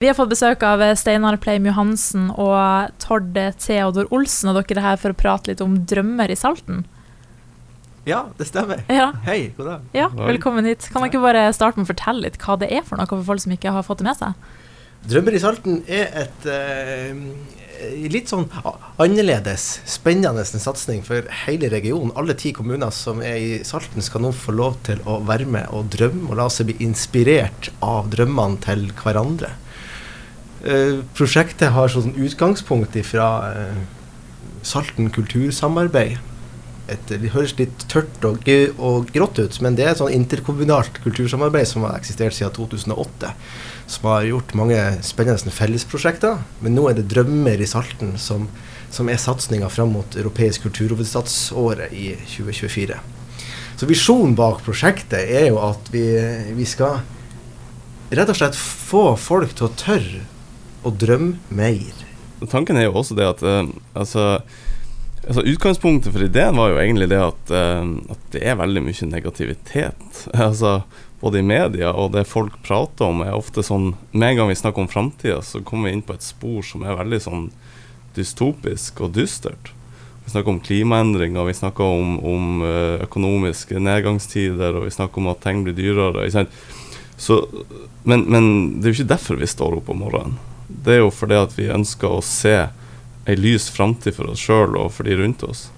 Vi har fått besøk av Steinar Pleim Johansen og Tord Theodor Olsen, og dere er her for å prate litt om drømmer i Salten. Ja, det stemmer. Ja. Hei, god dag. Ja, velkommen hit. Kan dere bare starte med å fortelle litt hva det er for noe for folk som ikke har fått det med seg? Drømmer i Salten er et eh, litt sånn annerledes, spennende satsing for hele regionen. Alle ti kommuner som er i Salten skal nå få lov til å være med og drømme, og la seg bli inspirert av drømmene til hverandre. Eh, prosjektet har sånn utgangspunkt fra eh, Salten kultursamarbeid. Et, det høres litt tørt og, og, grått ut, men det er et sånn interkommunalt kultursamarbeid som har eksistert siden 2008. Som har gjort mange spennende fellesprosjekter. Men nå er det Drømmer i Salten som, som er satsinga fram mot europeisk kulturhovedstadsåret i 2024. Så visjonen bak prosjektet er jo at vi, vi skal rett og slett få folk til å tørre å drøm mer. Tanken er jo også det at uh, altså, altså, Utgangspunktet for ideen var jo egentlig det at, uh, at det er veldig mye negativitet. altså både i media og det folk prater om, er ofte sånn Med en gang vi snakker om framtida, så kommer vi inn på et spor som er veldig sånn dystopisk og dystert. Vi snakker om klimaendringer, vi snakker om, om uh, økonomiske nedgangstider, og vi snakker om at ting blir dyrere. Så, men, men det er jo ikke derfor vi står opp om morgenen det er jo fordi at vi ønsker å se ei lys framtid for oss sjøl og for de rundt oss.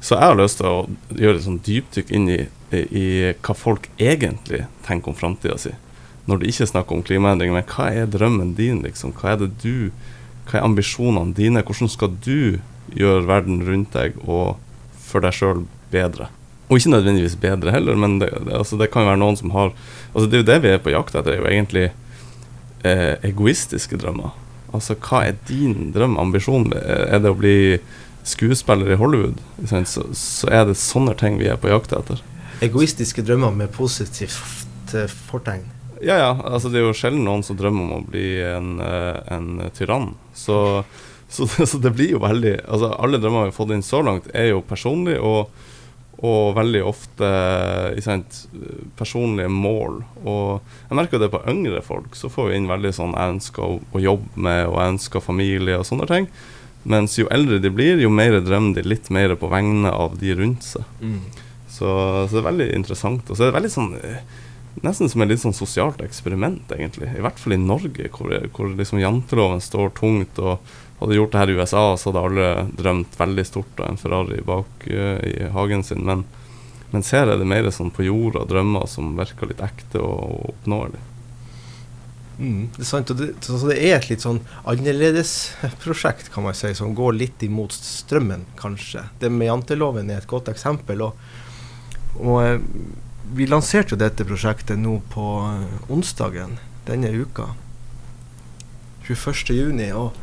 Så jeg har lyst til å gjøre et sånn dypdykk inn i, i, i, hva folk egentlig tenker om framtida si. Når det ikke snakker om klimaendringer, men hva er drømmen din, liksom? Hva er det du Hva er ambisjonene dine? Hvordan skal du gjøre verden rundt deg og for deg sjøl bedre? Og ikke nødvendigvis bedre heller, men det, det, altså det kan jo være noen som har Altså Det er jo det vi er på jakt etter, er jo egentlig eh, egoistiske drømmer. Altså, hva er din drøm, ambisjon? Er det å bli skuespiller i Hollywood? Så, så, er det sånne ting vi er på jakt etter. Egoistiske drømmer med positivt eh, fortegn? Ja, ja. Altså, det er jo sjelden noen som drømmer om å bli en, eh, en tyrann. Så, så, så, det blir jo veldig Altså, alle drømmer vi har fått inn så langt, er jo personlige. og og veldig ofte sant, personlige mål. Og jeg merker det på yngre folk, så får vi inn veldig sånn jeg ønsker å, jobbe med, og jeg ønsker familie og sånne ting. Mens jo eldre de blir, jo mer drømmer de litt mer på vegne av de rundt seg. Mm. Så, så, det er veldig interessant. Og så er det veldig sånn Nesten som et litt sånn sosialt eksperiment, egentlig. I hvert fall i Norge, hvor, hvor liksom janteloven står tungt. og hadde gjort det her i USA, så hadde alle drømt veldig stort av en Ferrari bak uh, i hagen sin. Men, mens her er det mer sånn på jorda drømmer som virker litt ekte og, oppnåelige. Mm, det er sant, og det, så det er et litt sånn annerledes prosjekt, kan man si, som går litt imot strømmen, kanskje. Det med janteloven er et godt eksempel. Og, og eh, vi lanserte jo dette prosjektet nå på eh, onsdagen denne uka. 21. juni, og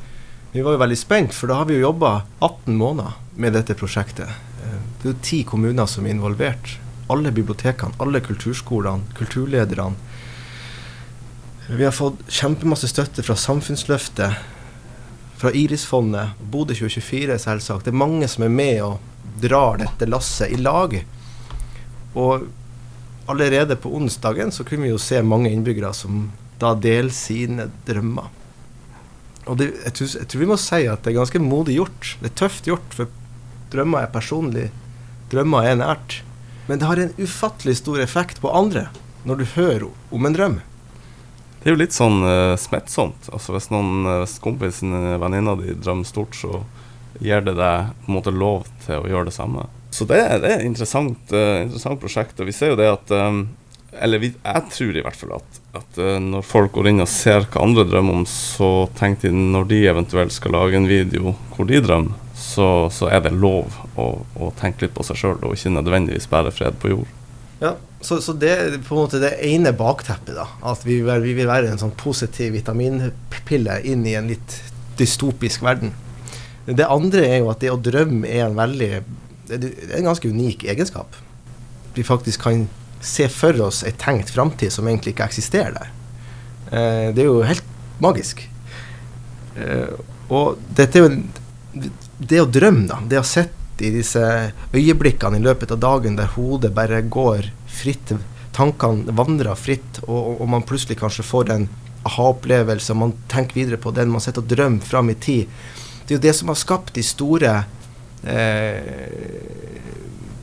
vi var jo veldig spent, for da har vi jo jobba 18 måneder med dette prosjektet. Eh, det er jo ti kommuner som er involvert. Alle bibliotekene, alle kulturskolene, kulturlederne. Vi har fått kjempemasse støtte fra Samfunnsløftet, fra Irisfondet, Bodø 2024 selvsagt. Det er mange som er med og drar dette lasset i lag. Og allerede på onsdagen så kunne vi jo se mange innbyggere som da deler sine drømmer. Og det, jeg, tror, jeg, tror, vi må si at det er ganske modig gjort. Det er tøft gjort, for drømmer er personlig. Drømmer er nært. Men det har en ufattelig stor effekt på andre når du hører om en drøm. Det er jo litt sånn uh, smittsomt. Altså Hvis noen uh, kompisen eller venninna di drømmer stort, så gir det deg på en måte lov til å gjøre det samme. Så det, det er et interessant, uh, interessant prosjekt. Og vi ser jo det at um, Eller jeg tror i hvert fall at at uh, når folk går inn og ser hva andre drømmer om, så tenker de når de eventuelt skal lage en video hvor de drømmer, så, så er det lov å, å, tenke litt på seg sjøl, og ikke nødvendigvis bære fred på jord. Ja, så, så, det er på en måte det ene bakteppet, da. At vi, vi vil være en sånn positiv vitaminpille inn i en litt dystopisk verden. Det andre er jo at det å drømme er en veldig Det er en ganske unik egenskap. Vi faktisk kan se for oss ei tenkt framtid som egentlig ikke eksisterer der. Eh, det er jo helt magisk. Eh, og dette er jo Det å drømme, da, det å sitte i disse øyeblikkene i løpet av dagen der hodet bare går fritt, tankene vandrer fritt, og, og man plutselig kanskje får en aha-opplevelse, og man tenker videre på den man sitter og drømmer fram i tid. Det er jo det som har skapt de store eh,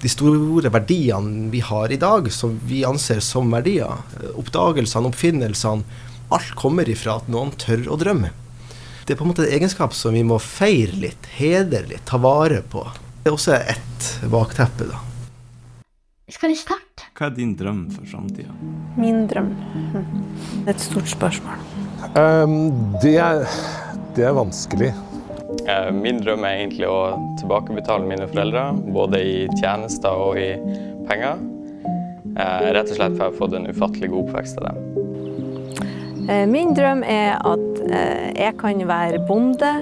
de store verdiene vi har i dag, som vi anser som verdier. Oppdagelsene, oppfinnelsene. Alt kommer ifra at noen tør å drømme. Det er på en måte en egenskap som vi må feire litt, hedre litt, ta vare på. Det er også ett bakteppe, da. Skal vi starte? Hva er din drøm for framtida? Min drøm hm. Et stort spørsmål. Um, det, er, det er vanskelig. Eh, min drøm er egentlig å tilbakebetale mine foreldre, både i tjenester og i penger. Eh, rett og slett for å har fått en ufattelig god oppvekst av dem. Eh, min drøm er at jeg kan være bonde.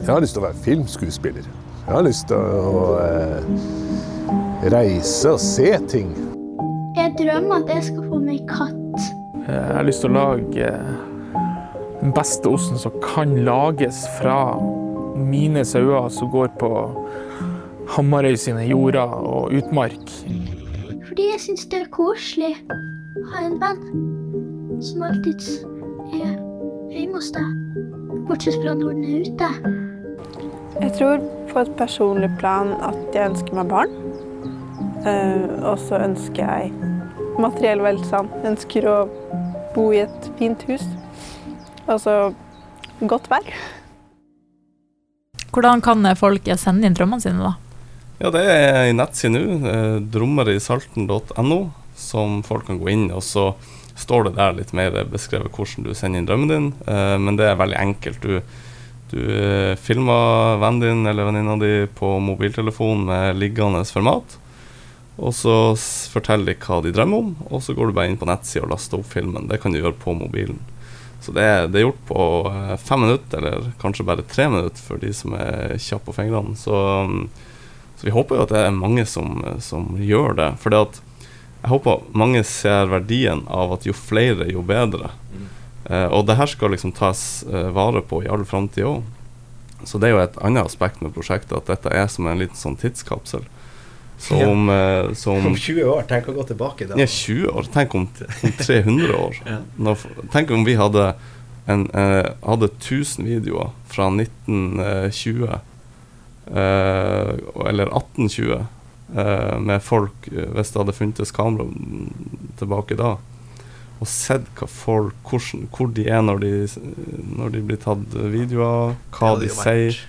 Jeg har lyst til å være filmskuespiller. Jeg har lyst til å reise og se ting. Jeg drømmer at jeg skal få meg katt. Jeg har lyst til å lage den beste osten som kan lages fra mine sauer som går på Hamarøy sine jorder og utmark. Fordi jeg syns det er koselig å ha en venn som alltid er hjemme hos deg, bortsett fra når den er ute. Jeg tror på et personlig plan at jeg ønsker meg barn. Uh, og så ønsker jeg materiell velstand. Jeg ønsker å bo i et fint hus. Altså godt vær. Hvordan kan folket sende inn drømmene sine, da? Ja, det er ei nettside nå, drommerisalten.no, som folk kan gå inn og så står det der litt mer beskrevet hvordan du sender inn drømmen din. Eh, men det er veldig enkelt. Du, du eh, filmer vennen din eller venninna di på mobiltelefon med liggende format. Og så forteller de hva de drømmer om, og så går du bare inn på nettsida og laster opp filmen. Det kan du gjøre på mobilen. Så det er, det er, gjort på eh, fem minutter, eller kanskje bare tre minutter for de som er kjappe på fingrene. Så, så, vi håper jo at det er mange som, som gjør det. For jeg håper mange ser verdien av at jo flere, jo bedre. Mm. Eh, og det her skal liksom tas eh, vare på i all framtid òg. Så det er jo et annet aspekt med prosjektet, at dette er som en liten sånn tidskapsel. Så om, ja. som, om, om 20 år, tenk å gå tilbake da. Ja, 20 år. Tenk om, om 300 år. ja. Når, tenk om vi hadde, en, eh, hadde 1000 videoer fra 1920, eh, eller 1820, eh, med folk, eh, hvis det hadde funtes kamera tilbake da, og sett hva folk, hvordan, hvor de er når de, når de blir tatt videoer, hva de sier.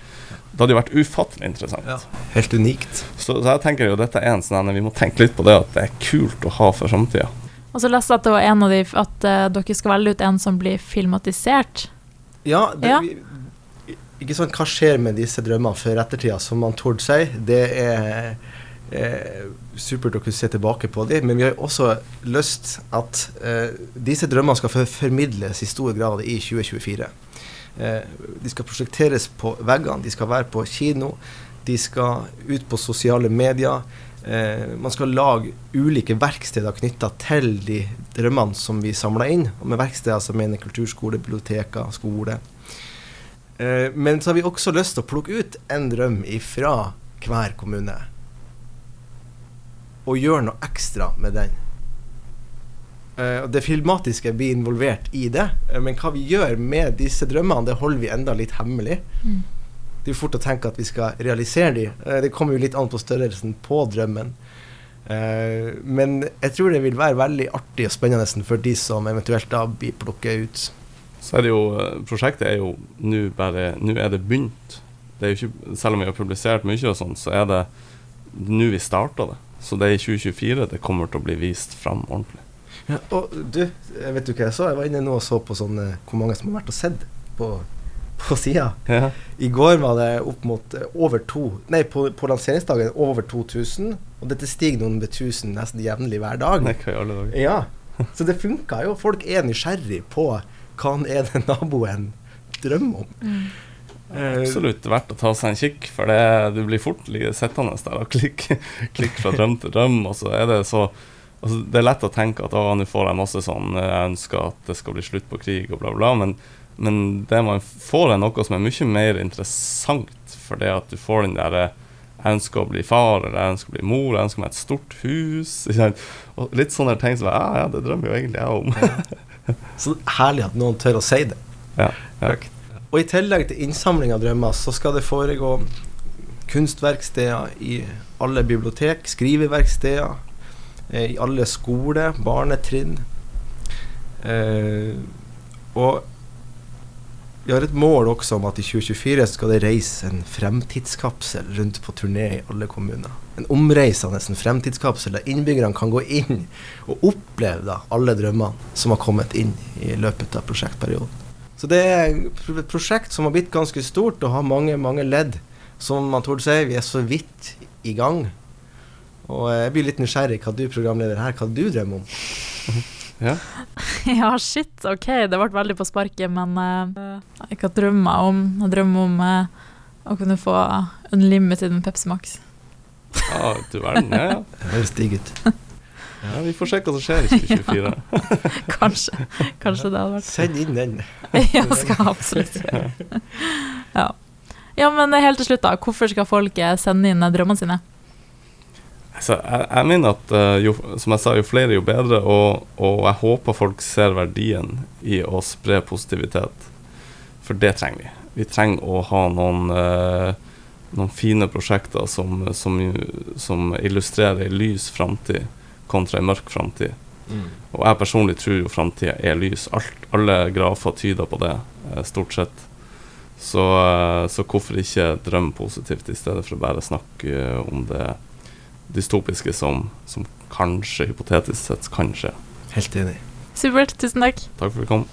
Det hadde jo vært ufattelig interessant. Ja, helt unikt. Så, så, jeg tenker jo dette er en sånn Vi må tenke litt på det at det er kult å ha for samtida. Og så leste jeg at det var en av de at uh, dere skal velge ut en som blir filmatisert. Ja, det, ja. Vi, ikke sant, Hva skjer med disse drømmene før ettertida, som man Tord sier. Det er eh, supert å kunne se tilbake på dem, men vi har også lyst at eh, disse drømmene skal formidles i stor grad i 2024. Eh, de skal prosjekteres på veggene, de skal være på kino, de skal ut på sosiale medier. Eh, man skal lage ulike verksteder knytta til de drømmene som vi samler inn. Og med verksteder så mener kulturskole, biblioteker, skole. Eh, men så har vi også lyst til å plukke ut en drøm ifra hver kommune. Og gjøre noe ekstra med den. Uh, det filmatiske blir involvert i det, uh, men hva vi gjør med disse drømmene, det holder vi enda litt hemmelig. Mm. Det er fort å tenke at vi skal realisere de. Uh, det kommer jo litt an på størrelsen på drømmen. men jeg tror det vil være veldig artig og spennende for de som eventuelt da blir plukket ut. Så er det jo, Prosjektet er jo nå bare Nå er det begynt. Det er jo ikke, selv om vi har publisert mye, og sånn, så er det nå vi starta det. Så det er i 2024 det kommer til å bli vist fram ordentlig. Ja, og du, vet du hva jeg så? Jeg var inne nå og så på sånne, hvor mange som har vært og sett på, på sida. Ja. I går var det opp mot eh, over to Nei, på, på lanseringsdagen over 2000. Og dette stiger noen med 1000 nesten jevnlig hver dag. Nei, hva i alle dager. Ja, Så det funka jo. Folk er nysgjerrig på hva er det naboen drømmer om. Mm. Uh, Absolutt verdt å ta seg en kikk, for det, du blir fort sittende der og klikke klikk fra drøm til drøm, og så er det så altså, Det er lett å tenke at nå får jeg masse sånn Jeg ønsker at det skal bli slutt på krig og bla, bla, men, men det man får, er noe som er mye mer interessant. For det at du får den derre jeg ønsker å bli far, eller jeg ønsker å bli mor, jeg ønsker meg et stort hus. Og litt sånne ting som ja, ja, det drømmer jo egentlig jeg om. Så herlig at noen tør å si det. Ja, ja. Og i tillegg til innsamling av drømmer, så skal det foregå kunstverksteder i alle bibliotek, skriveverksteder, eh, i alle skoler, barnetrinn. Eh, og vi har et mål også om at i 2024 skal det reise en fremtidskapsel rundt på turné i alle kommuner. En omreisende fremtidskapsel der innbyggerne kan gå inn og oppleve da alle drømmene som har kommet inn i løpet av prosjektperioden. Så det er et prosjekt som har blitt ganske stort og har mange, mange ledd. Som man sier, si, vi er så vidt i gang. Og jeg blir litt nysgjerrig hva du programleder her, hva du drømmer om. ja. Ja, shit, OK, det ble veldig på sparket, men uh, jeg drømmer om Jeg drømmer om uh, å kunne få unlimited med Pepsi Max. Ja, du verden. Ja, ja. Det høres digg ut. Ja, Vi får se hva som skjer i 2024. kanskje. Kanskje det hadde vært Send inn den. ja, skal jeg absolutt gjøre. ja. ja, men helt til slutt, da. Hvorfor skal folk sende inn drømmene sine? Altså, jeg, jeg mener at uh, jo, som jeg sa, jo flere, jo bedre. Og, og, jeg håper folk ser verdien i å spre positivitet. For det trenger vi. Vi trenger å ha noen, uh, noen fine prosjekter som, som, som illustrerer en lys framtid kontra en mørk framtid. Mm. Og jeg personlig tror jo framtida er lys. Alt, alle grafer tyder på det, uh, stort sett. Så, så hvorfor ikke drømme positivt i stedet for å bare snakke om det dystopiske som, som kanskje hypotetisk sett kan skje. Helt enig. Supert. Tusen takk. Takk for at du kom.